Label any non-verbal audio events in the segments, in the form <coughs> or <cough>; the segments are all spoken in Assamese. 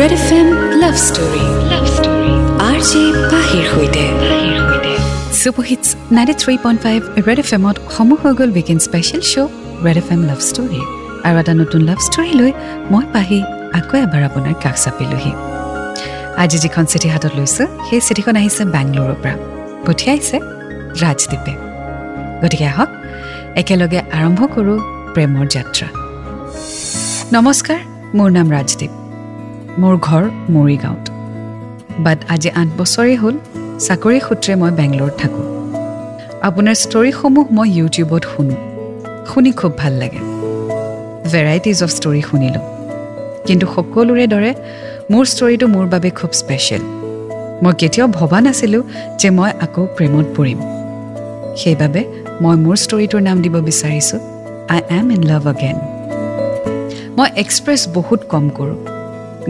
Red F M love story love story R J পাহিৰ সৈতে super hits ninety three point five red F এমত সমূহ হৈ গ'ল weekend special show' red F M love story আৰু এটা নতুন লাভ ষ্টৰী লৈ মই পাহি আকৌ এবাৰ আপোনাৰ কাষ চাপিলোহি। আজি যিখন চিঠি হাতত লৈছোঁ সেই চিঠিখন আহিছে বেংগলোৰৰ পৰা। পঠিয়াইছে ৰাজদ্বীপে। গতিকে আহক একেলগে আৰম্ভ কৰোঁ প্ৰেমৰ যাত্ৰা। নমস্কাৰ মোৰ নাম ৰাজদ্বীপ। মোৰ ঘৰ মৰিগাঁৱত বাট আজি আঠ বছৰেই হ'ল চাকৰি সূত্ৰে মই বেংগলোৰত থাকোঁ। আপোনাৰ ষ্টৰিসমূহ মই ইউটিউবত শুনো। শুনি খুব ভাল লাগে। ভেৰাইটিজ অফ ষ্টৰি শুনিলোঁ। কিন্তু সকলোৰে দৰে মোৰ ষ্টৰিটো মোৰ বাবে খুব স্পেচিয়েল মই কেতিয়াও ভবা নাছিলোঁ যে মই আকৌ প্ৰেমত পৰিম। সেইবাবে মই মোৰ ষ্টৰিটোৰ নাম দিব বিচাৰিছোঁ I am in love again মই এক্সপ্ৰেছ বহুত কম কৰোঁ।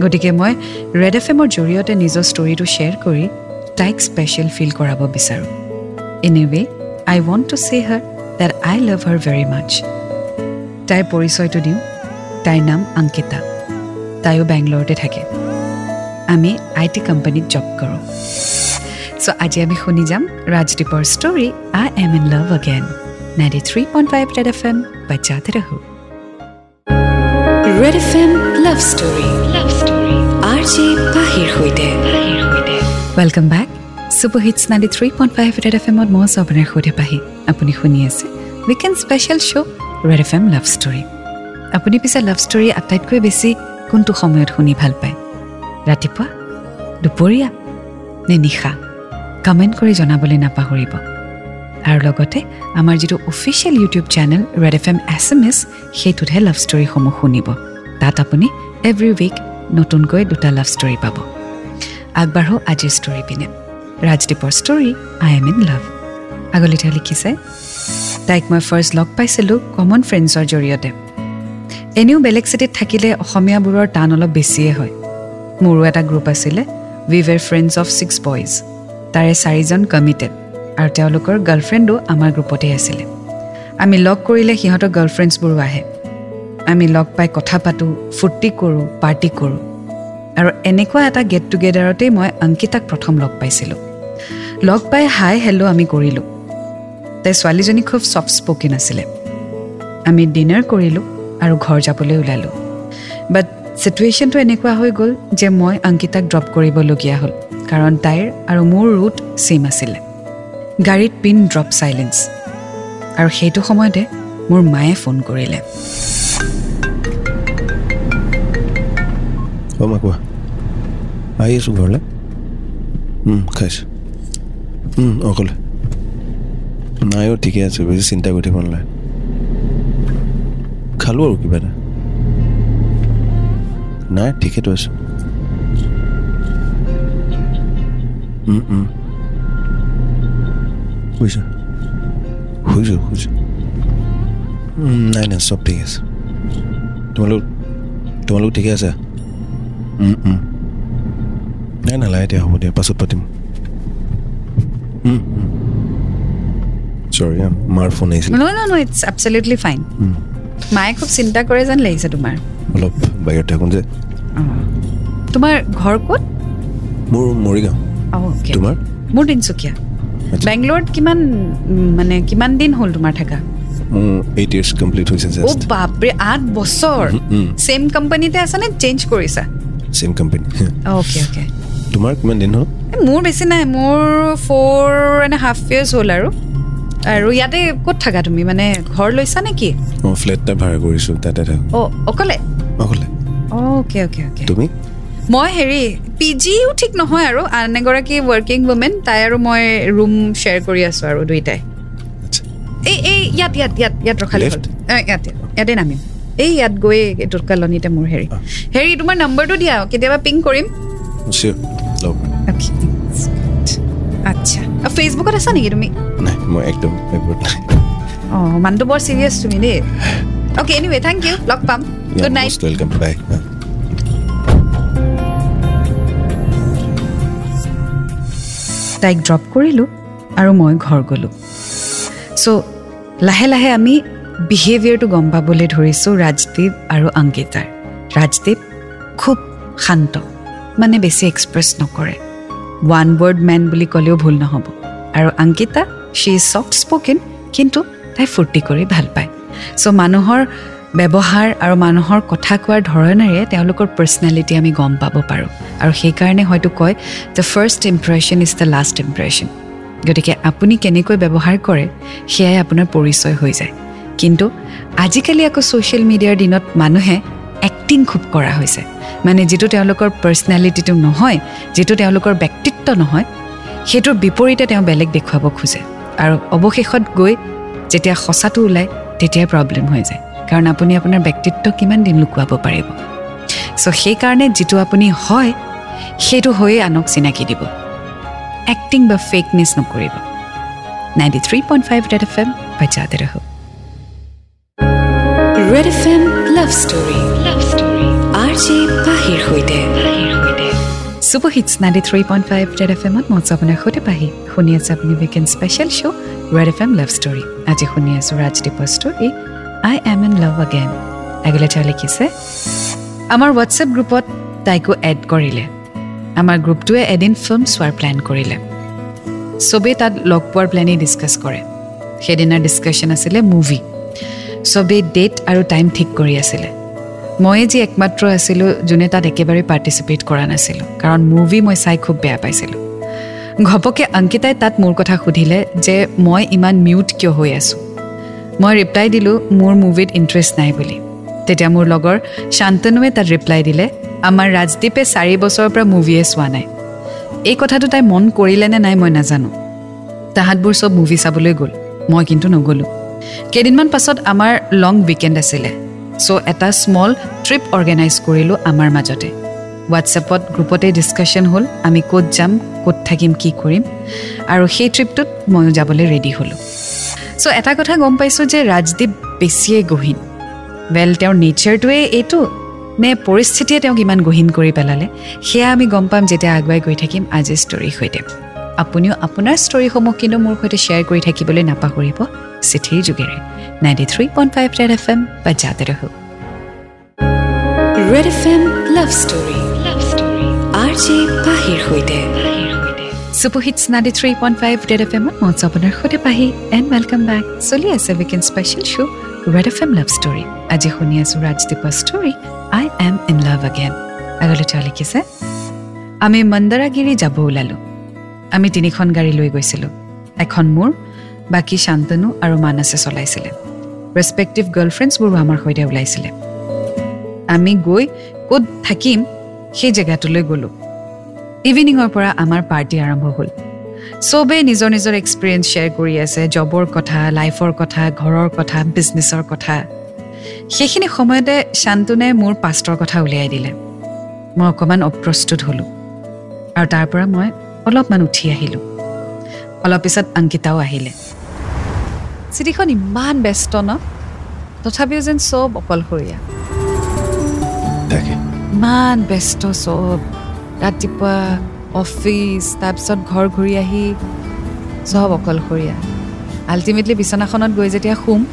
গতিকে মই ৰেড এফ এমৰ জৰিয়তে নিজৰ ষ্টৰিটো শ্বেয়াৰ কৰি তাইক স্পেচিয়েল ফিল কৰাব বিচাৰোঁ। এনিৱে আই ৱণ্ট টু চে হাৰ that I love her very মাছ তাইৰ পৰিচয়টো দিওঁ। তাইৰ নাম অংকিতা। তাইও বেংগলৰতে থাকে। আমি আই টি কোম্পানীত জব কৰোঁ। চ' আজি আমি শুনি যাম ৰাজদ্বীপৰ story I am in love again ninety three point five red F M বাচ্চাতে ৰাখোঁ red F M love story welcome back super hits ninety three point five red F এমত মই আছোঁ আপোনাৰ সৈতে পাহি। আপুনি শুনি আছে weekend special show' red F M love story আপুনি পিছে লাভ ষ্টৰী আটাইতকৈ বেছি কোনটো সময়ত শুনি ভাল পায়? ৰাতিপুৱা দুপৰীয়া নে নিশা? কমেণ্ট কৰি জনাবলৈ নাপাহৰিব। আৰু লগতে আমাৰ যিটো official YouTube channel red F M S M S সেইটোতহে love ষ্টৰীসমূহ শুনিব। তাত আপুনি এভৰি উইক নতুনকৈ দুটা লাভ ষ্টৰী পাব। আগবাঢ়ো আজিৰ ষ্টৰী পিনে। ৰাজদ্বীপৰ story I am in love আগলৈ তেওঁ লিখিছে তাইক মই ফাৰ্ষ্ট লগ পাইছিলোঁ কমন ফ্ৰেণ্ডছৰ জৰিয়তে। এনেও বেলেগ চিটিত থাকিলে অসমীয়াবোৰৰ টান অলপ বেছিয়ে হয়। মোৰো এটা গ্ৰুপ আছিলে we were friends of six boys তাৰে চাৰিজন কমিটেড আৰু তেওঁলোকৰ গাৰ্লফ্ৰেণ্ডো আমাৰ গ্ৰুপতেই আছিলে। আমি লগ কৰিলে সিহঁতৰ গাৰ্লফ্ৰেণ্ডছবোৰো আহে। আমি লগ পাই কথা পাতোঁ ফূৰ্তি কৰোঁ পাৰ্টি কৰোঁ। আৰু এনেকুৱা এটা গেট টুগেডাৰতেই মই অংকিতাক প্ৰথম লগ পাইছিলোঁ। লগ পাই হাই হেল্ল' আমি কৰিলোঁ। তাই ছোৱালীজনী খুব ছফ্ট স্পকিন আছিলে। আমি ডিনাৰ কৰিলোঁ আৰু ঘৰ যাবলৈ ওলালোঁ। বাট চিটুৱেশ্যনটো এনেকুৱা হৈ গ'ল যে মই অংকিতাক ড্ৰপ কৰিবলগীয়া হ'ল কাৰণ তাইৰ আৰু মোৰ ৰুট ছেইম আছিলে। গাড়ীত পিন ড্ৰপ চাইলেঞ্চ আৰু সেইটো সময়তে মোৰ মায়ে ফোন কৰিলে। অ' মা কোৱা আহি আছোঁ ঘৰলৈ খাইছোঁ অকলে নাই অ' ঠিকে আছে বেছি চিন্তা কৰি নালাগে খালোঁ আৰু কিবা এটা নাই ঠিকেতো আছোঁ শুইছোঁ নাই নাই চব ঠিক আছে তোমালোক তোমালোক ঠিকে আছে নাই নালাগে এতিয়া হ'ব দিয়া পাছত পাতিম চৰি মাৰ ফোন আহিছিল no no no it's absolutely fine মায়ে খুব চিন্তা কৰে যেন লাগিছে তোমাৰ। অলপ বাহিৰত থাকোঁ যে। তোমাৰ ঘৰ ক'ত? মোৰ মৰিগাঁও। তোমাৰ? মোৰ তিনিচুকীয়া। বেংগলোৰত কিমান মানে কিমান দিন হ'ল তোমাৰ থাকা? এইট ইয়াৰ্ছ কমপ্লিট হৈছে অ' বাপৰে আঠ বছৰ। ছেম কোম্পানীতে আছা নে চেঞ্জ কৰিছা? ছেইম কোম্পানী অ'কে অ'কে তোমাৰ কিমান দিন হ'ল? মোৰ বেছি নাই মোৰ ফ'ৰ এণ্ড হাফ ইয়াৰ্ছ হ'ল আৰু। আৰু ইয়াতে ক'ত থাকা তুমি? মানে ঘৰ লৈছা নেকি মই ফ্লেট এটা ভাড়া কৰিছোঁ তাতে থাকোঁ। অ' অকলে? অকলে। অ'কে অ'কে অ'কে তুমি? মই হেৰি পি জিও ঠিক নহয় আৰু আন এগৰাকী ৱৰ্কিং ৱুমেন তাই আৰু মই ৰুম শ্বেয়াৰ কৰি আছোঁ আৰু দুইটাই। এই এই ইয়াত ইয়াত ইয়াত ইয়াত ৰখালে? অ, ইয়াতে ইয়াতে নামিম। এই ইয়াত গৈ এইটো কলনীতে মোৰ হেৰি। হেৰি তোমাৰ নম্বৰটো দিয়া কেতিয়াবা পিং কৰিম. আচ্ছা। ফেচবুকত আছা নেকি তুমি? মই একদম অঁ মানুহটো বৰ চিৰিয়াছ তুমি দেই। অ'কে এনিৱে থেংক ইউ লগ পাম। গুড নাইট ৱেলকাম বাই তাইক ড্ৰপ কৰিলোঁ আৰু মই ঘৰ গ'লোঁ। চ' লাহে লাহে আমি বিহেভিয়াৰটো গম পাবলৈ ধৰিছোঁ ৰাজদ্বীপ আৰু অংকিতাৰ। ৰাজদ্বীপ খুব শান্ত মানে বেছি এক্সপ্ৰেছ নকৰে। ওৱান ৱৰ্ড মেন বুলি ক'লেও ভুল নহ'ব। আৰু Ankita she is soft spoken কিন্তু তাই ফূৰ্তি কৰি ভাল পায়। চ' মানুহৰ ব্যৱহাৰ আৰু মানুহৰ কথা কোৱাৰ ধৰণেৰে তেওঁলোকৰ পাৰ্চনেলিটি আমি গম পাব পাৰোঁ। আৰু সেইকাৰণে হয়তো কয় the first impression is the last impression গতিকে আপুনি কেনেকৈ ব্যৱহাৰ কৰে সেয়াই আপোনাৰ পৰিচয় হৈ যায়। কিন্তু আজিকালি আকৌ ছ'চিয়েল মিডিয়াৰ দিনত মানুহে এক্টিং খুব কৰা হৈছে। মানে যিটো তেওঁলোকৰ পাৰ্চনেলিটিটো নহয় যিটো তেওঁলোকৰ ব্যক্তিত্ব নহয় সেইটোৰ বিপৰীতে তেওঁ বেলেগ দেখুৱাব খোজে। আৰু অৱশেষত গৈ যেতিয়া সঁচাটো ওলায় তেতিয়াই প্ৰব্লেম হৈ যায়। কাৰণ আপুনি আপোনাৰ ব্যক্তিত্ব কিমান দিন লুকুৱাব পাৰিব। চ' সেইকাৰণে যিটো আপুনি হয় সেইটো হৈয়ে আনক চিনাকি দিব। এক্টিং বা ফেকনেছ নকৰিব। Ninety three point five red F M বাজাতে ৰহ red F M love story love story R J পাহিৰ সৈতে super hits ninety three point five red F এমত মই আপোনাৰ সৈতে পাহি শুনি আছে আপুনি weekend special show' red F M love story আজি শুনি আছোঁ ৰাজদীপৰ story I am in love again তেওঁ লিখিছে আমাৰ হোৱাটছএপ গ্ৰুপত তাইকো এড কৰিলে। আমাৰ গ্ৰুপটোৱে এদিন ফিল্ম চোৱাৰ প্লেন কৰিলে। চবেই তাত লগ পোৱাৰ প্লেনেই ডিছকাছ কৰে। সেইদিনাৰ ডিছকাশ্যন আছিলে মুভি চবেই ডেট আৰু টাইম ঠিক কৰি আছিলে। ময়ে যি একমাত্ৰ আছিলোঁ যোনে তাত একেবাৰে পাৰ্টিচিপেট কৰা নাছিলোঁ কাৰণ মুভি মই চাই খুব বেয়া পাইছিলোঁ। ঘপকে অংকিতাই তাত মোৰ কথা সুধিলে যে মই ইমান মিউট কিয় হৈ আছোঁ? মই ৰিপ্লাই দিলোঁ মোৰ মুভিত ইণ্টাৰেষ্ট নাই বুলি। তেতিয়া মোৰ লগৰ শান্তনুৱে তাত ৰিপ্লাই দিলে আমাৰ ৰাজদ্বীপে চাৰি বছৰৰ পৰা মুভিয়ে চোৱা নাই। এই কথাটো তাই মন কৰিলে নে নাই মই নাজানো। তাহাঁতবোৰ চব মুভি চাবলৈ গ'ল মই কিন্তু নগ'লোঁ। কেইদিনমান পাছত আমাৰ লং উইকেণ্ড আছিলে। চ' এটা স্মল ট্ৰিপ অৰ্গেনাইজ কৰিলোঁ আমাৰ মাজতে। হোৱাটছএপত গ্ৰুপতে ডিছকাশ্যন হ'ল আমি ক'ত যাম ক'ত থাকিম কি কৰিম। আৰু সেই ট্ৰিপটোত ময়ো যাবলৈ ৰেডি হ'লোঁ। চ' এটা কথা গম পাইছোঁ যে ৰাজদ্বীপ বেছিয়ে গহীন। ৱেল তেওঁৰ নেচাৰটোৱে এইটো নে পৰিস্থিতিয়ে তেওঁক ইমান গহীন কৰি পেলালে সেয়া আমি গম পাম যেতিয়া আগুৱাই গৈ থাকিম আজিৰ ষ্টৰীৰ সৈতে। আপুনিও আপোনাৰ ষ্টৰীসমূহ কিন্তু মোৰ সৈতে শ্বেয়াৰ কৰি থাকিবলৈ নাপাহৰিব চিঠিৰ যোগেৰে। Ninety three point five red F M বা জাতে ৰহো। Red F M love story love story R J পাহিৰ সৈতে। Super hits ninety three point five red F এমত মই আপোনাৰ সৈতে পাহি। এণ্ড ৱেলকাম বেক চলি আছে weekend special show' red F M love story আজি শুনি আছোঁ ৰাজদীপৰ story I am in love again আগলৈ তেওঁ লিখিছে আমি মন্দাৰাগিৰি যাব ওলালোঁ। আমি তিনিখন গাড়ী লৈ গৈছিলোঁ। এখন মোৰ বাকী শান্তনু আৰু মানসে চলাইছিলে। ৰেচপেক্টিভ গাৰ্লফ্ৰেণ্ডছবোৰো আমাৰ সৈতে ওলাইছিলে। আমি গৈ ক'ত থাকিম সেই জেগাটোলৈ গ'লোঁ। ইভিনিঙৰ পৰা আমাৰ পাৰ্টি আৰম্ভ হ'ল। চবেই নিজৰ নিজৰ এক্সপিৰিয়েঞ্চ শ্বেয়াৰ কৰি আছে জবৰ কথা লাইফৰ কথা ঘৰৰ কথা বিজনেছৰ কথা। সেইখিনি সময়তে শান্তনুৱে মোৰ পাষ্টৰ কথা উলিয়াই দিলে। মই অকণমান অপ্ৰস্তুত হ'লোঁ। আৰু তাৰ পৰা মই অলপমান উঠি আহিলোঁ। অলপ পিছত অংকিতাও আহিলে। চিঠিখন ইমান ব্যস্ত ন? তথাপিও যেন চব অকলশৰীয়া। ইমান ব্যস্ত চব। ৰাতিপুৱা অফিচ তাৰপিছত ঘৰ ঘূৰি আহি চব অকলশৰীয়া। আল্টিমেটলি বিচনাখনত গৈ যেতিয়া শুম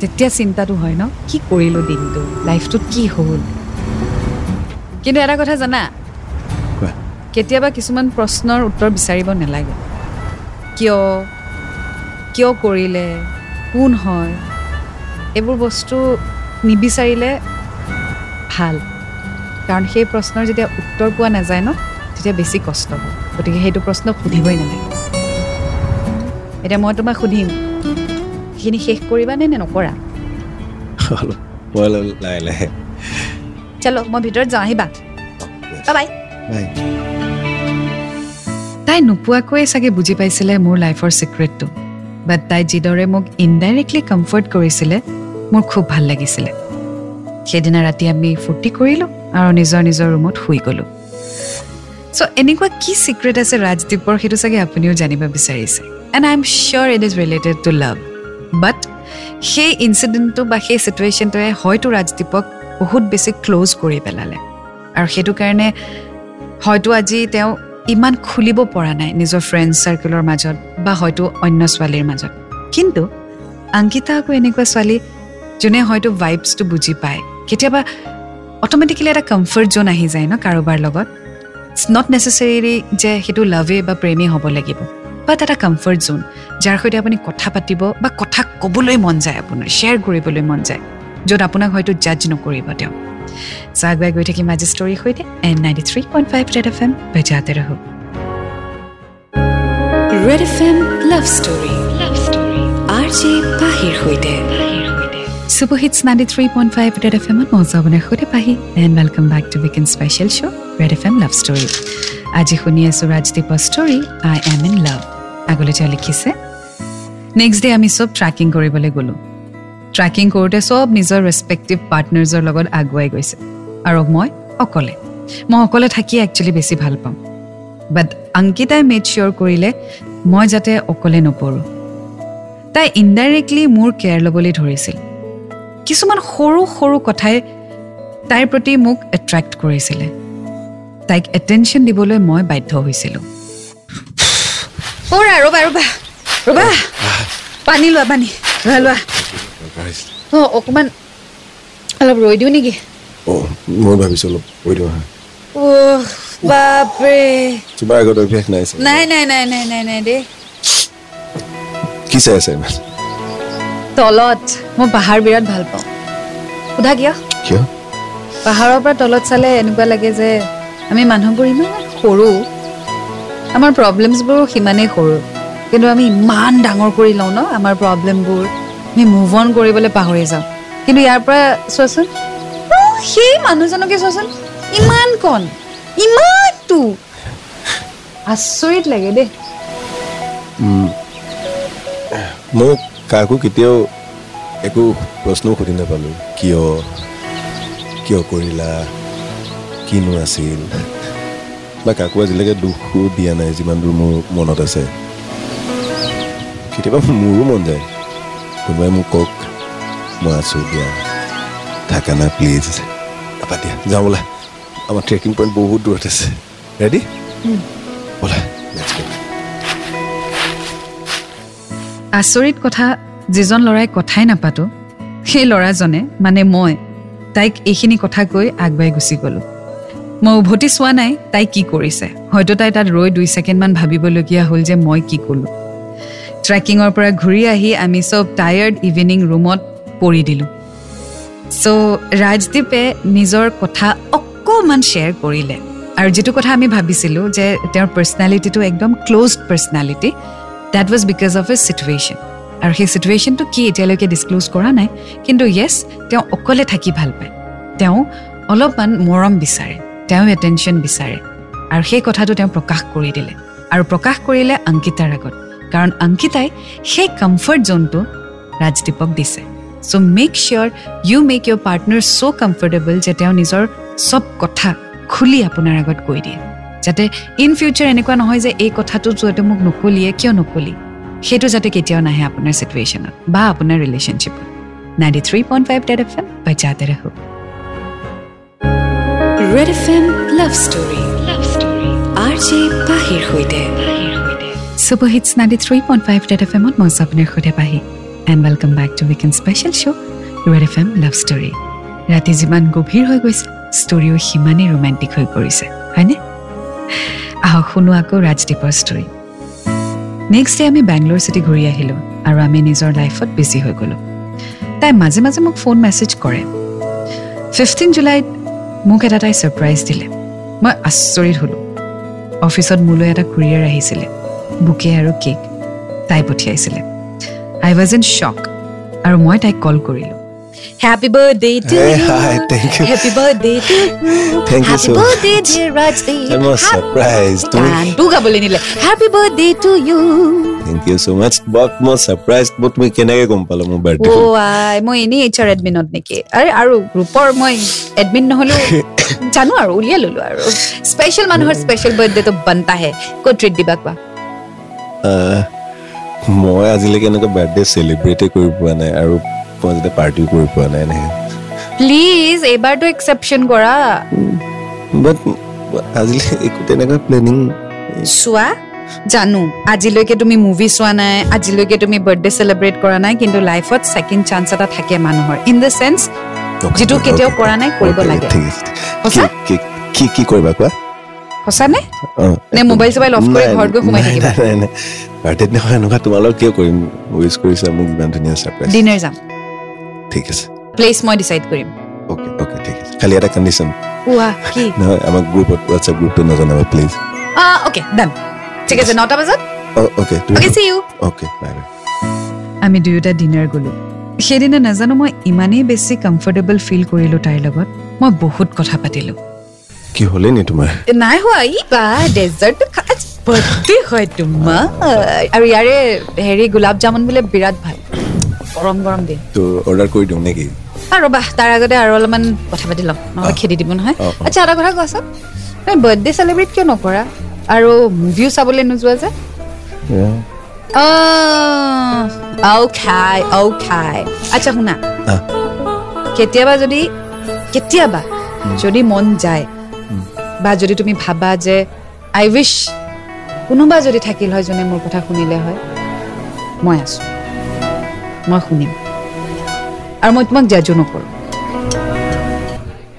তেতিয়া চিন্তাটো হয় ন? কি কৰিলোঁ দিনটো? লাইফটোত কি হ'ল? কিন্তু এটা কথা জানা কেতিয়াবা কিছুমান প্ৰশ্নৰ উত্তৰ বিচাৰিব নালাগে। কিয়? কিয় কৰিলে? কোন হয়? এইবোৰ বস্তু নিবিচাৰিলে ভাল। কাৰণ সেই প্ৰশ্নৰ যেতিয়া উত্তৰ পোৱা নাযায় ন তেতিয়া বেছি কষ্ট হয়। গতিকে সেইটো প্ৰশ্ন সুধিবই নালাগে। এতিয়া মই তোমাক সুধিম সেইখিনি শেষ কৰিবানে নে নকৰা? চলো মই ভিতৰত যাওঁ আহিবা। বাই। তাই নোপোৱাকৈয়ে চাগে বুজি পাইছিলে মোৰ লাইফৰ ছিক্ৰেটটো বাট তাই যিদৰে মোক ইনডাইৰেক্টলি কমফৰ্ট কৰিছিলে মোৰ খুব ভাল লাগিছিলে। সেইদিনা ৰাতি আমি ফূৰ্তি কৰিলোঁ আৰু নিজৰ নিজৰ ৰুমত শুই গ'লোঁ। চ' এনেকুৱা কি ছিক্ৰেট আছে ৰাজদ্বীপৰ সেইটো চাগে আপুনিও জানিব বিচাৰিছে। And I am sure it is related to love but সেই ইনচিডেণ্টটো বা সেই চিটুৱেশ্যনটোৱে হয়তো ৰাজদ্বীপক বহুত বেছি ক্ল'জ কৰি পেলালে। আৰু সেইটো কাৰণে হয়তো আজি তেওঁ ইমান খুলিব পৰা নাই নিজৰ ফ্ৰেণ্ড চাৰ্কেলৰ মাজত বা হয়তো অন্য ছোৱালীৰ মাজত। কিন্তু অংকিতা আকৌ এনেকুৱা ছোৱালী যোনে হয়তো ভাইবছটো বুজি পায়। কেতিয়াবা অট'মেটিকেলি এটা কমফৰ্ট জ'ন আহি যায় ন কাৰোবাৰ লগত। ইটছ নট নেচেচেৰিলি যে সেইটো লাভেই বা প্ৰেমেই হ'ব লাগিব। বাট এটা কমফৰ্ট জোন যাৰ সৈতে আপুনি কথা পাতিব বা কথা ক'বলৈ মন যায় আপোনাৰ শ্বেয়াৰ কৰিবলৈ মন যায়। য'ত আপোনাক হয়তো জাজ নকৰিব তেওঁ। চ' গৈ থাকিম আজি ষ্টৰীৰ সৈতে N ninety three point five red F M বেজাতে ৰহ red F M love story love story R J পাহিৰ সৈতে। Super hits ninety three point five red F এমত মই আপোনাৰ সৈতে Pahi. And welcome back to weekend special show' red F M love story আজি শুনি আছোঁ ৰাজদীপৰ story I am in love আগলৈ তেওঁ লিখিছে নেক্সট ডে আমি চব ট্ৰেকিং কৰিবলৈ গ'লোঁ। ট্ৰেকিং কৰোঁতে চব নিজৰ ৰেচপেক্টিভ পাৰ্টনাৰ্ছৰ লগত আগুৱাই গৈছে। আৰু মই অকলে। মই অকলে থাকি একচুৱেলি বেছি ভাল পাওঁ। বাট অংকিতাই মেড চিয়'ৰ কৰিলে মই যাতে অকলে নপৰোঁ। তাই ইনডাইৰেক্টলি মোৰ কেয়াৰ ল'বলৈ ধৰিছিল। কিছুমান সৰু সৰু কথাই তাইৰ প্ৰতি মোক এট্ৰেক্ট কৰিছিলে। তাইক এটেনশ্যন দিবলৈ মই বাধ্য হৈছিলোঁ। ৰ'বা ৰ'বা। ৰ'বা। ৰ'বা পানী লোৱা পানী। লোৱা লোৱা। অঁ অকণমান অলপ ৰৈ দিওঁ নেকি? অঁ মই ভাবিছোঁ অলপ কৈ দিওঁ হা অ' বাপৰে। তোমাৰ আগত অভ্যাস নাই চাগে। নাই নাই নাই নাই নাই নাই দেই। কি চাই আছে ইমান? তলত মই পাহাৰ বিৰাট ভাল পাওঁ। সোধা কিয়? কিয়? পাহাৰৰ পৰা তলত চালে এনেকুৱা লাগে যে আমি মানুহবোৰ ইমান সৰু। আমাৰ প্ৰব্লেমছবোৰো সিমানেই সৰু। কিন্তু আমি ইমান ডাঙৰ কৰি লওঁ ন আমাৰ প্ৰব্লেমবোৰ আমি মুভ অন কৰিবলৈ পাহৰি যাওঁ। কিন্তু ইয়াৰ পৰা চোৱাচোন সেই মানুহজনকে চোৱাচোন ইমান কণ। ইমানটো। আচৰিত লাগে দেই। মই কাকো কেতিয়াও একো প্ৰশ্নও সুধি নাপালোঁ। কিয়? কিয় কৰিলা? কিনো আছিল? বা কাকো আজিলৈকে দুখো দিয়া নাই যিমান দূৰ মোৰ মনত আছে। কেতিয়াবা মোৰো মন যায়। কোনোবাই মোক কওক মই আছোঁ দিয়া থাকা না প্লিজ তাৰপৰা দিয়া যাওঁ বোলা আমাৰ ট্ৰেকিং পইণ্ট বহুত দূৰত আছে ৰেডি ব'লা let's go. আচৰিত কথা যিজন ল'ৰাই কথাই নাপাতো সেই ল'ৰাজনে মানে মই তাইক এইখিনি কথা কৈ আগবাঢ়ি গুচি গ'লোঁ মই উভতি চোৱা নাই তাই কি কৰিছে হয়তো তাই তাত ৰৈ দুই ছেকেণ্ডমান ভাবিবলগীয়া হ'ল যে মই কি ক'লোঁ ট্ৰেকিঙৰ পৰা ঘূৰি আহি আমি চব টায়াৰ্ড ইভিনিং ৰুমত পৰি দিলোঁ। চ' ৰাজদীপে নিজৰ কথা অকণমান শ্বেয়াৰ কৰিলে। আৰু যিটো কথা আমি ভাবিছিলোঁ যে তেওঁৰ পাৰ্চনেলিটিটো একদম closed personality that was because of a situation আৰু সেই চিটুৱেশ্যনটো কি এতিয়ালৈকে ডিছক্ল'জ কৰা নাই কিন্তু য়েছ তেওঁ অকলে থাকি ভাল পায়। তেওঁ অলপমান মৰম বিচাৰে তেওঁ এটেনশ্যন বিচাৰে। আৰু সেই কথাটো তেওঁ প্ৰকাশ কৰি দিলে। আৰু প্ৰকাশ কৰিলে অংকিতাৰ আগত। কাৰণ অংকিতাই সেই কমফৰ্ট জ'নটো ৰাজদীপক দিছে। So' make sure you make your partner so' comfortable যে তেওঁ নিজৰ চব কথা খুলি আপোনাৰ আগত কৈ দিয়ে। যাতে ইন ফিউচাৰ এনেকুৱা নহয় যে এই কথাটো যাতে মোক নকলিয়ে কিয় নকলি সেইটো যাতে কেতিয়াও নাহে আপোনাৰ চিটুৱেশ্যনত বা আপোনাৰ ৰিলেশ্যনশ্বিপত ninety three point five red F M বজাতে ৰহো red F M love story love story R J পাহিৰ সৈতে। Super hits ninety three point five red F এমত মই আপোনাৰ সৈতে Pahi. And welcome back to special show' red F M love story ৰাতি যিমান গভীৰ হৈ গৈছে ষ্টৰীও সিমানেই ৰোমেণ্টিক হৈ পৰিছে হয়নে? আহক শুনো আকৌ ৰাজদীপৰ ষ্টৰী নেক্সট ডে আমি বেংগলোৰ চিটি ঘূৰি আহিলোঁ আৰু আমি নিজৰ লাইফত বিজি হৈ গ'লোঁ। তাই মাজে মাজে মোক ফোন মেছেজ কৰে। ফিফটিন জুলাইত মোক এটা তাই ছাৰপ্ৰাইজ দিলে। মই আচৰিত হ'লোঁ। অফিচত মোলৈ এটা কুৰিয়াৰ আহিছিলে। বুকে আৰু কেক তাই পঠিয়াইছিলে। আই ৱাজ ইন শ্বক আৰু মই তাইক কল কৰিলোঁ। Happy Hey, hi, thank you. Thank you so I'm not surprised. মই কেনেকৈ গম পালা মোৰ বাৰ্থডে অ' আই মই এনেই এডমিনত নেকি আৰে আৰু গ্ৰুপৰ মই এডমিন নহ'লেও জানো আৰু উলিয়াই ল'লো আৰু স্পেচিয়েল মানুহৰ স্পেচিয়েল ক'ত ট্ৰিট দিবা কোৱা মই আজিলৈকে এনেকুৱা বাৰ্থডে চেলিব্ৰেটে কৰি পোৱা নাই আৰু মই যাতে পাৰ্টিও কৰি পোৱা নাই এনেকৈ প্লিজ এইবাৰটো এক্সেপশ্যন কৰা। বাট আজিলৈ একো তেনেকুৱা প্লেনিং চোৱা জানো আজিলৈকে তুমি মুভি চোৱা নাই আজিলৈকে তুমি বাৰ্থডে চেলিব্ৰেট কৰা নাই কিন্তু লাইফত ছেকেণ্ড চান্স এটা থাকে মানুহৰ। ইন দ্য চেন্স যিটো কেতিয়াও কৰা নাই কৰিব লাগে। কি কি কৰিবা কোৱা? সঁচানে? নে মোবাইল চোবাইল অফ কৰি ঘৰত গৈ সোমাই থাকিবা? নাই নাই বাৰ্থডে দিনাখন এনেকুৱা তোমালোক কিয় কৰিম? উইচ কৰিছা মোক ইমান ধুনীয়া ছাৰপ্ৰাইজ ডিনাৰ যাম। ঠিক আছে। প্লেচ মই ডিচাইড কৰিম। অ'কে অ'কে ঠিক আছে। খালি এটা কণ্ডিশ্যন কোৱা কি? <laughs> নহয় আমাক গ্ৰুপত হোৱাটছএপ গ্ৰুপটো নজনাবা প্লিজ অ'কে ডান ঠিক আছে নটা বজাত? Okay okay see you okay bye bye আমি দুয়োটা ডিনাৰ গ'লো। সেইদিনা নাজানো মই ইমানেই বেছি কমফৰ্টেবল ফিল কৰিলোঁ তাইৰ লগত। মই বহুত কথা পাতিলোঁ। কি হ'লেই নি তোমাৰ? নাই হোৱা ই বা ডেজাৰ্ট বাৰ্থডে হয় তোমাৰ। আৰু ইয়াৰে হেৰি গোলাপ জামুন বোলে বিৰাট ভাল। গৰম গৰম দিয়ে তো অৰ্ডাৰ কৰি দিওঁ নেকি? আৰু ৰ'বা তাৰ আগতে আৰু অলপমান কথা পাতি ল'ম নহ'লে খেদি দিব নহয়। আচ্ছা এটা কথা কোৱাচোন। তুমি বাৰ্থডে চেলিব্ৰেট কিয় নকৰা? আৰু মুভিও চাবলৈ নোযোৱা যে? অ খাই ঔ খাই আচ্ছা শুনা। আহ। কেতিয়াবা যদি কেতিয়াবা যদি মন যায় বা যদি তুমি ভাবা যে আই উইচ কোনোবা যদি থাকিল হয় যোনে মোৰ কথা শুনিলে হয় মই আছো। মই শুনিম। আৰু মই তোমাক জাজো নকৰোঁ।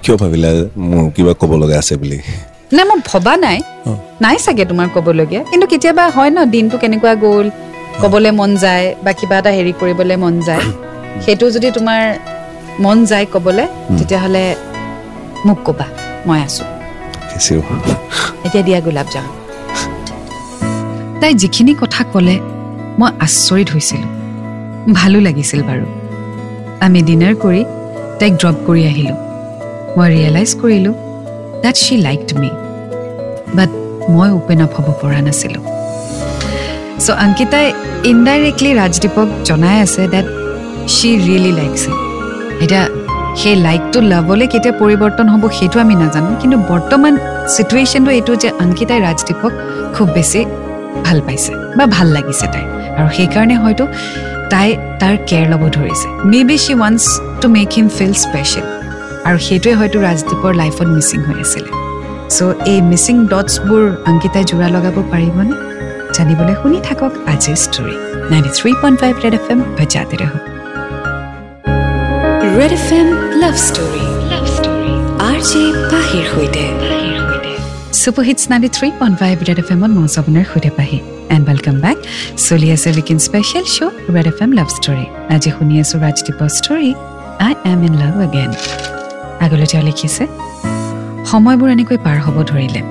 কিয় ভাবিলা মোৰ কিবা ক'ব লগা আছে বুলি? নাই মই ভবা নাই। নাই চাগে তোমাৰ ক'বলগীয়া। কিন্তু কেতিয়াবা হয় ন দিনটো কেনেকুৱা গ'ল ক'বলৈ মন যায় বা কিবা এটা হেৰি কৰিবলৈ মন যায়। <coughs> সেইটো যদি তোমাৰ মন যায় ক'বলৈ তেতিয়াহ'লে মোক ক'বা মই আছো। কেচিও এতিয়া দিয়া গোলাপ জামুন তাই যিখিনি কথা ক'লে মই আচৰিত হৈছিলোঁ। ভালো লাগিছিল বাৰু। আমি ডিনাৰ কৰি তাইক ড্ৰপ কৰি আহিলোঁ। মই ৰিয়েলাইজ কৰিলোঁ that Shi liked me but মই অ'পেন আপ হ'ব পৰা নাছিলোঁ। চ' অংকিতাই ইনডাইৰেক্টলি ৰাজদীপক জনাই আছে ডেট শ্বি ৰিয়েলি লাইকছ এতিয়া সেই লাইকটো লাভলৈ কেতিয়া পৰিৱৰ্তন হ'ব সেইটো আমি নাজানো কিন্তু বৰ্তমান চিটুৱেশ্যনটো এইটো যে অংকিতাই ৰাজদীপক খুব বেছি ভাল পাইছে বা ভাল লাগিছে তাই আৰু সেইকাৰণে হয়তো তাই তাৰ কেয়াৰ ল'ব ধৰিছে। Maybe she wants to make him feel special আৰু সেইটোৱে হয়তো ৰাজদীপৰ লাইফত মিচিং হৈ আছিলে। চ' এই মিচিং ডটছবোৰ অংকিতাই যোৰা লগাব পাৰিবনে? জানিবলৈ শুনি থাকক আজিৰ story ninety three point five red F M বজাতে ৰহক red F M love story love story R J পাহিৰ সৈতে super hits ninety three point five red F এমত মই আপোনাৰ সৈতে পাহি। এণ্ড ৱেলকাম বেক চলি আছে weekend special show' red F M love story আজি শুনি আছোঁ ৰাজদীপৰ story I am in love again আগলৈ তেওঁ লিখিছে সময়বোৰ এনেকৈ পাৰ হ'ব ধৰিলে।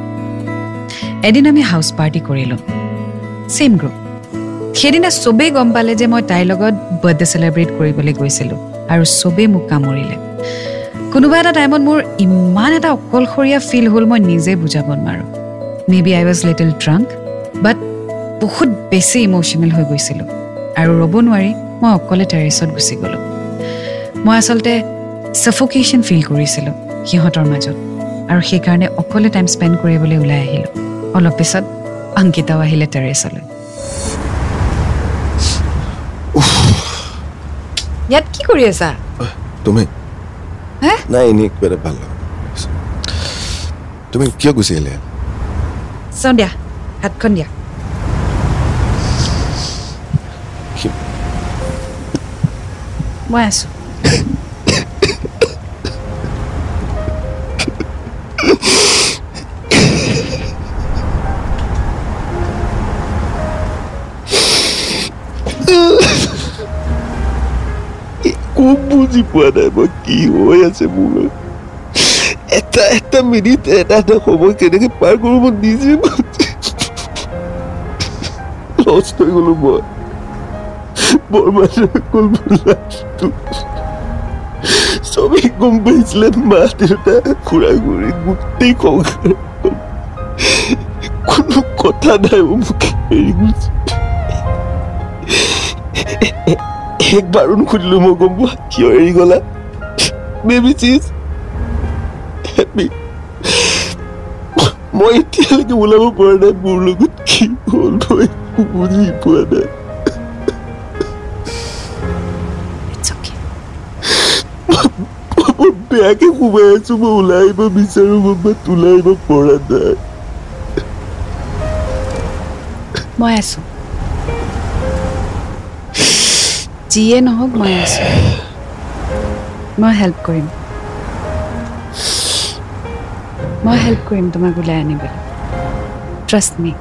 এদিন আমি হাউচ পাৰ্টি কৰিলোঁ। ছেইম গ্ৰুপ সেইদিনা চবেই গম পালে যে মই তাইৰ লগত বাৰ্থডে চেলিব্ৰেট কৰিবলৈ গৈছিলোঁ। আৰু চবেই মোক কামুৰিলে। কোনোবা এটা টাইমত মোৰ ইমান এটা অকলশৰীয়া ফিল হ'ল মই নিজে বুজাব নোৱাৰোঁ। Maybe I was little drunk but বহুত বেছি ইম'চনেল হৈ গৈছিলোঁ। আৰু ৰ'ব নোৱাৰি মই অকলে টেৰেছত গুচি গ'লোঁ। মই আচলতে ছাফোকেশ্যন ফিল কৰিছিলোঁ সিহঁতৰ মাজত। আৰু সেইকাৰণে অকলে টাইম স্পেণ্ড কৰিবলৈ ওলাই আহিলোঁ। অলপ পিছত অংকিতাও আহিলে টেৰেছলৈ ইয়াত কি কৰি আছা? তুমি? নাই এনেই কিবা এটা ভাল তুমি কিয় গুচি আহিলে চাওঁ দিয়া হাতখন দিয়া। মই আছোঁ। <laughs> খুব বুজি পোৱা নাই। মই কি হৈ আছে মোৰ এটা এটা মিনিট এটা এটা সময় কেনেকে পাৰ কৰোঁ মই নিজে লষ্ট হৈ গলো মই। বৰমাৰ গ'ল মোৰ লাইফটো চবেই গম পাইছিলে মা দেউতা খুৰা খুৰী গোটেই সংসাৰ কোনো কথা নাই মোক এৰি একবাৰো নুসুধিলো মই গম কিয় এৰি গলা? বেবি চিজ হেপী মই এতিয়ালৈকে ওলাব পৰা নাই মোৰ লগত কি হ'ল মই বুজি পোৱা নাই। বেয়াকে সোমাই আছো মই ওলাই আহিব বিচাৰো বাট ওলাই আহিব পৰা নাই। মই আছোঁ। যিয়ে নহওক মই আছোঁ। মই হেল্প কৰিম। মই হেল্প কৰিম তোমাক ওলাই আনিবলৈ। ট্ৰাষ্ট মি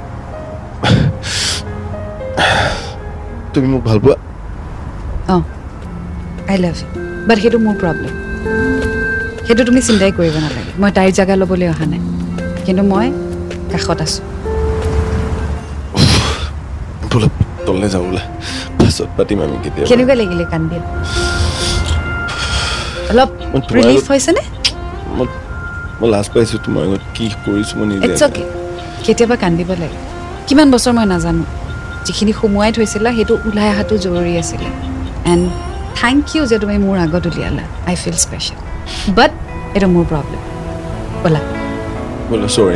তুমি মোক ভাল পোৱা? অঁ। আই লাভ ইউ বাট সেইটো মোৰ প্ৰব্লেম সেইটো তুমি চিন্তাই কৰিব নালাগে। মই তাইৰ জেগা ল'বলৈ অহা নাই। কিন্তু মই কাষত আছোঁ। তললৈ যাওঁ পাছত পাতিম আমি কেতিয়া কেনেকুৱা লাগিলে কান্দি অলপ ৰিলিফ হৈছেনে মই লাজ পাইছোঁ তোমাৰ আগত কি কৰিছোঁ মই নিজে কেতিয়াবা কান্দিব লাগে কিমান বছৰ মই নাজানো যিখিনি সোমোৱাই থৈছিলা সেইটো ওলাই অহাটো জৰুৰী আছিলে এণ্ড থেংক ইউ যে তুমি মোৰ আগত উলিয়ালা আই ফিল স্পেচিয়েল বাট এইটো মোৰ প্ৰব্লেম ব'লা বোলে চৰি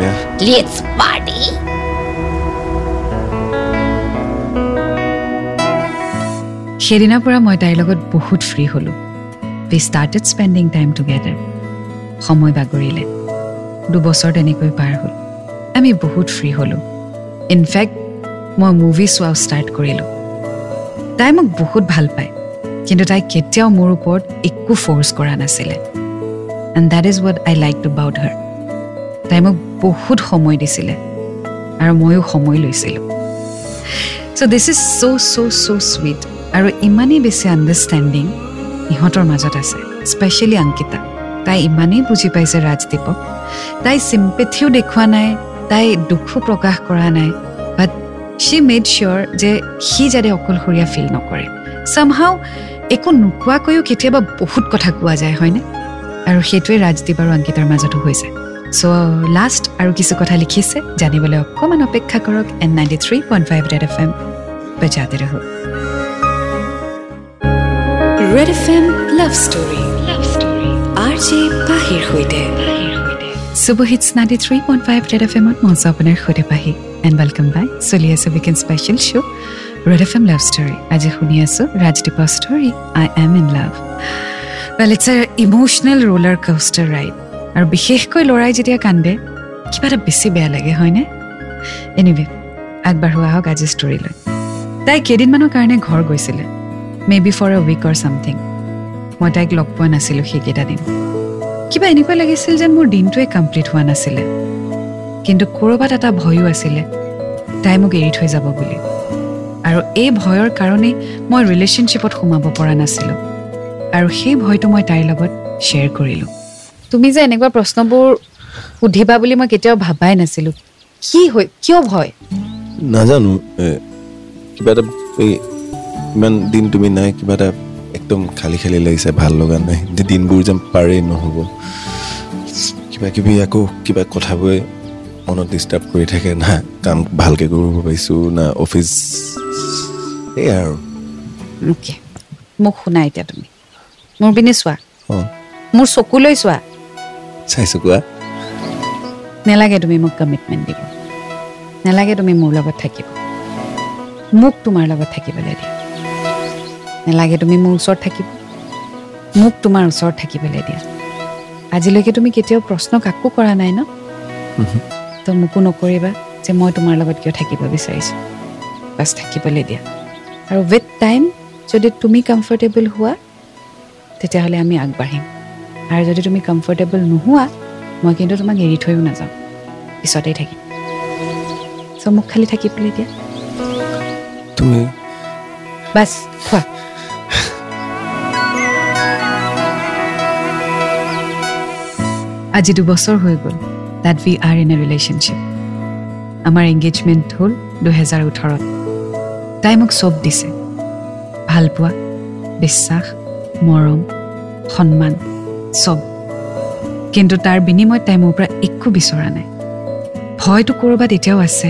সেইদিনাৰ পৰা মই তাইৰ লগত বহুত ফ্ৰী হ'লোঁ। We started spending time together সময় বাগৰিলে। দুবছৰ তেনেকৈ পাৰ হ'ল। আমি বহুত ফ্ৰী হ'লোঁ। ইনফেক্ট মই মুভি চোৱাও ষ্টাৰ্ট কৰিলোঁ। তাই মোক বহুত ভাল পায়। কিন্তু তাই কেতিয়াও মোৰ ওপৰত একো ফ'ৰ্চ কৰা নাছিলে। And that is what I like to about her তাই মোক বহুত সময় দিছিলে। আৰু ময়ো সময় লৈছিলোঁ। চ' this is so so so sweet আৰু ইমানেই বেছি আণ্ডাৰষ্টেণ্ডিং ইহঁতৰ মাজত আছে স্পেচিয়েলি অংকিতা। তাই ইমানেই বুজি পাইছে ৰাজদীপক। তাই চিম্পেথিও দেখুওৱা নাই তাই দুখো প্ৰকাশ কৰা নাই বাট শ্বি মেড চিয়'ৰ যে সি যাতে অকলশৰীয়া ফিল নকৰে। চামহাও একো নোকোৱাকৈও কেতিয়াবা বহুত কথা কোৱা যায় হয়নে? আৰু সেইটোৱে ৰাজদীপ আৰু অংকিতাৰ মাজতো হৈছে। চ' লাষ্ট আৰু কিছু কথা লিখিছে জানিবলৈ অকণমান অপেক্ষা কৰক N ninety three point five red F M বজাতে ৰহো red F M love love R J পাহিৰ সৈতে three point five red F এমত মঞ্চ আপোনাৰ সৈতে পাহি। এণ্ড ৱেলকাম বাই চলি আছে special show' red F M love আজি শুনি আছোঁ ৰাজদীপৰ story I am in love well it's a roller ride আৰু বিশেষকৈ ল'ৰাই যেতিয়া কান্দে কিবা এটা বেছি বেয়া লাগে হয়নে? এনিৱে আগবাঢ়ো আহক আজি ষ্টৰীলৈ তাই কেইদিনমানৰ কাৰণে ঘৰ গৈছিলে। Maybe for a week or something মই তাইক লগ পোৱা নাছিলোঁ সেইকেইটা দিন। কিবা এনেকুৱা লাগিছিল যেন মোৰ দিনটোৱে কমপ্লিট হোৱা নাছিলে। কিন্তু ক'ৰবাত এটা ভয়ো আছিলে। তাই মোক এৰি থৈ যাব বুলি। আৰু এই ভয়ৰ কাৰণেই মই ৰিলেশ্যনশ্বিপত সোমাব পৰা নাছিলোঁ। আৰু সেই ভয়টো মই তাইৰ লগত শ্বেয়াৰ কৰিলোঁ। তুমি যে এনেকুৱা প্ৰশ্নবোৰ সুধিবা বুলি মই কেতিয়াও ভাবাই নাছিলোঁ। কি হৈ কিয় ভয়? নাজানো কিবা এটা ইমান দিন তুমি নাই কিবা এটা একদম খালী খালী লাগিছে ভাল লগা নাই। দিনবোৰ যেন পাৰেই নহ'ব। কিবা কিবি আকৌ কিবা কথাবোৰে মনত ডিষ্টাৰ্ব কৰি থাকে। না কাম ভালকৈ কৰিব পাৰিছোঁ না অফিচ সেয়াই আৰু। মোক শুনা এতিয়া তুমি। মোৰ পিনে চোৱা। মোৰ চকুলৈ চোৱা। চাইছোঁ কোৱা। নেলাগে তুমি মোক কমিটমেণ্ট দিব। নেলাগে তুমি মোৰ লগত থাকিব। মোক তোমাৰ লগত থাকিবলৈ দিয়া। নেলাগে তুমি মোৰ ওচৰত থাকিব। মোক তোমাৰ ওচৰত থাকিবলৈ দিয়া। আজিলৈকে তুমি কেতিয়াও প্ৰশ্ন কাকো কৰা নাই ন? তো মোকো নকৰিবা যে মই তোমাৰ লগত কিয় থাকিব বিচাৰিছোঁ। বাছ থাকিবলৈ দিয়া। আৰু উইথ টাইম যদি তুমি কমফৰ্টেবল হোৱা তেতিয়াহ'লে আমি আগবাঢ়িম। আৰু যদি তুমি কমফৰ্টেবল নোহোৱা মই কিন্তু তোমাক এৰি থৈও নাযাওঁ। পিছতেই থাকিম। চ' মোক খালি থাকিবলৈ দিয়া। তুমি বাছ খোৱা। আজি দুবছৰ হৈ গ'ল that we are in a relationship আমাৰ এংগেজমেণ্ট হ'ল দুহেজাৰ ওঠৰত। তাই মোক চব দিছে। ভালপোৱা বিশ্বাস মৰম সন্মান চব। কিন্তু তাৰ বিনিময়ত তাই মোৰ পৰা একো বিচৰা নাই। ভয়টো ক'ৰবাত এতিয়াও আছে।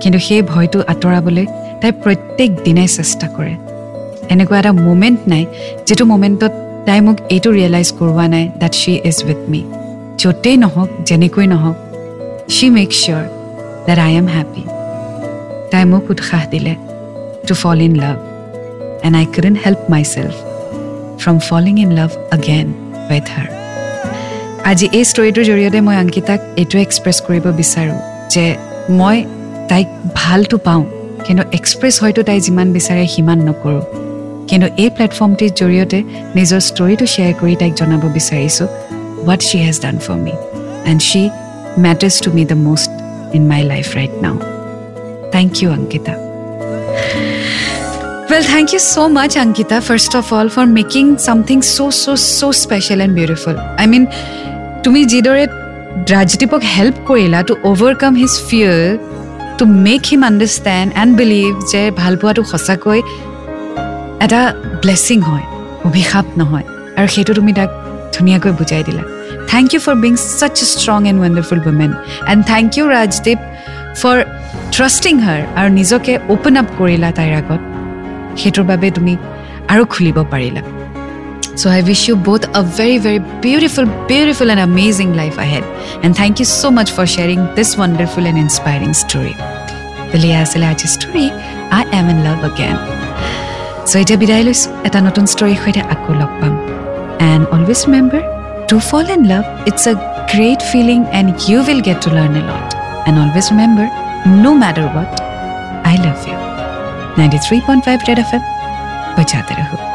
কিন্তু সেই ভয়টো আঁতৰাবলৈ তাই প্ৰত্যেক দিনাই চেষ্টা কৰে। এনেকুৱা এটা মুমেণ্ট নাই যিটো মুমেণ্টত তাই মোক এইটো ৰিয়েলাইজ কৰোৱা নাই that she is with me য'তেই নহওক যেনেকৈ নহওক she make sure that I am happy তাই মোক উৎসাহ দিলে to fall in love and I couldn't help myself from falling in love again with her আজি এই ষ্টৰিটোৰ জৰিয়তে মই অংকিতাক এইটোৱে এক্সপ্ৰেছ কৰিব বিচাৰোঁ যে মই তাইক ভালটো পাওঁ কিন্তু এক্সপ্ৰেছ হয়তো তাই যিমান বিচাৰে সিমান নকৰোঁ। কিন্তু এই প্লেটফৰ্মটিৰ জৰিয়তে নিজৰ ষ্টৰিটো শ্বেয়াৰ কৰি তাইক জনাব বিচাৰিছোঁ। What she has done for me and she matters to me the most in my life right now. Thank you, Ankita. Well, thank you so much, Ankita, first of all, for making something so, so, so special and beautiful. I mean, তুমি যিদৰে ৰাজদীপক হেল্প কৰিলা to overcome his fear to make him understand and believe যে ভালপোৱাটো সঁচাকৈ এটা ব্লেছিং হয় অভিশাপ নহয় আৰু সেইটো তুমি তাক ধুনীয়াকৈ বুজাই দিলা thank you for being such a strong and wonderful women and thank you Rajdeep for trusting her আৰু নিজকে অ'পন আপ কৰিলা তাইৰ আগত। সেইটোৰ বাবে তুমি আৰু খুলিব পাৰিলা। So' I wish you both a very, very beautiful, beautiful and amazing life ahead. And thank you so much for sharing this wonderful and inspiring story. Belia আছিলে আজিৰ story I am in love again so' এতিয়া বিদায় লৈছোঁ। এটা নতুন ষ্টৰীৰ সৈতে আকৌ লগ পাম। And always remember To fall in love, it's a great feeling and you will get to learn a lot. And always remember, no matter what, I love you. 93.5 Red FM, बजाते रहो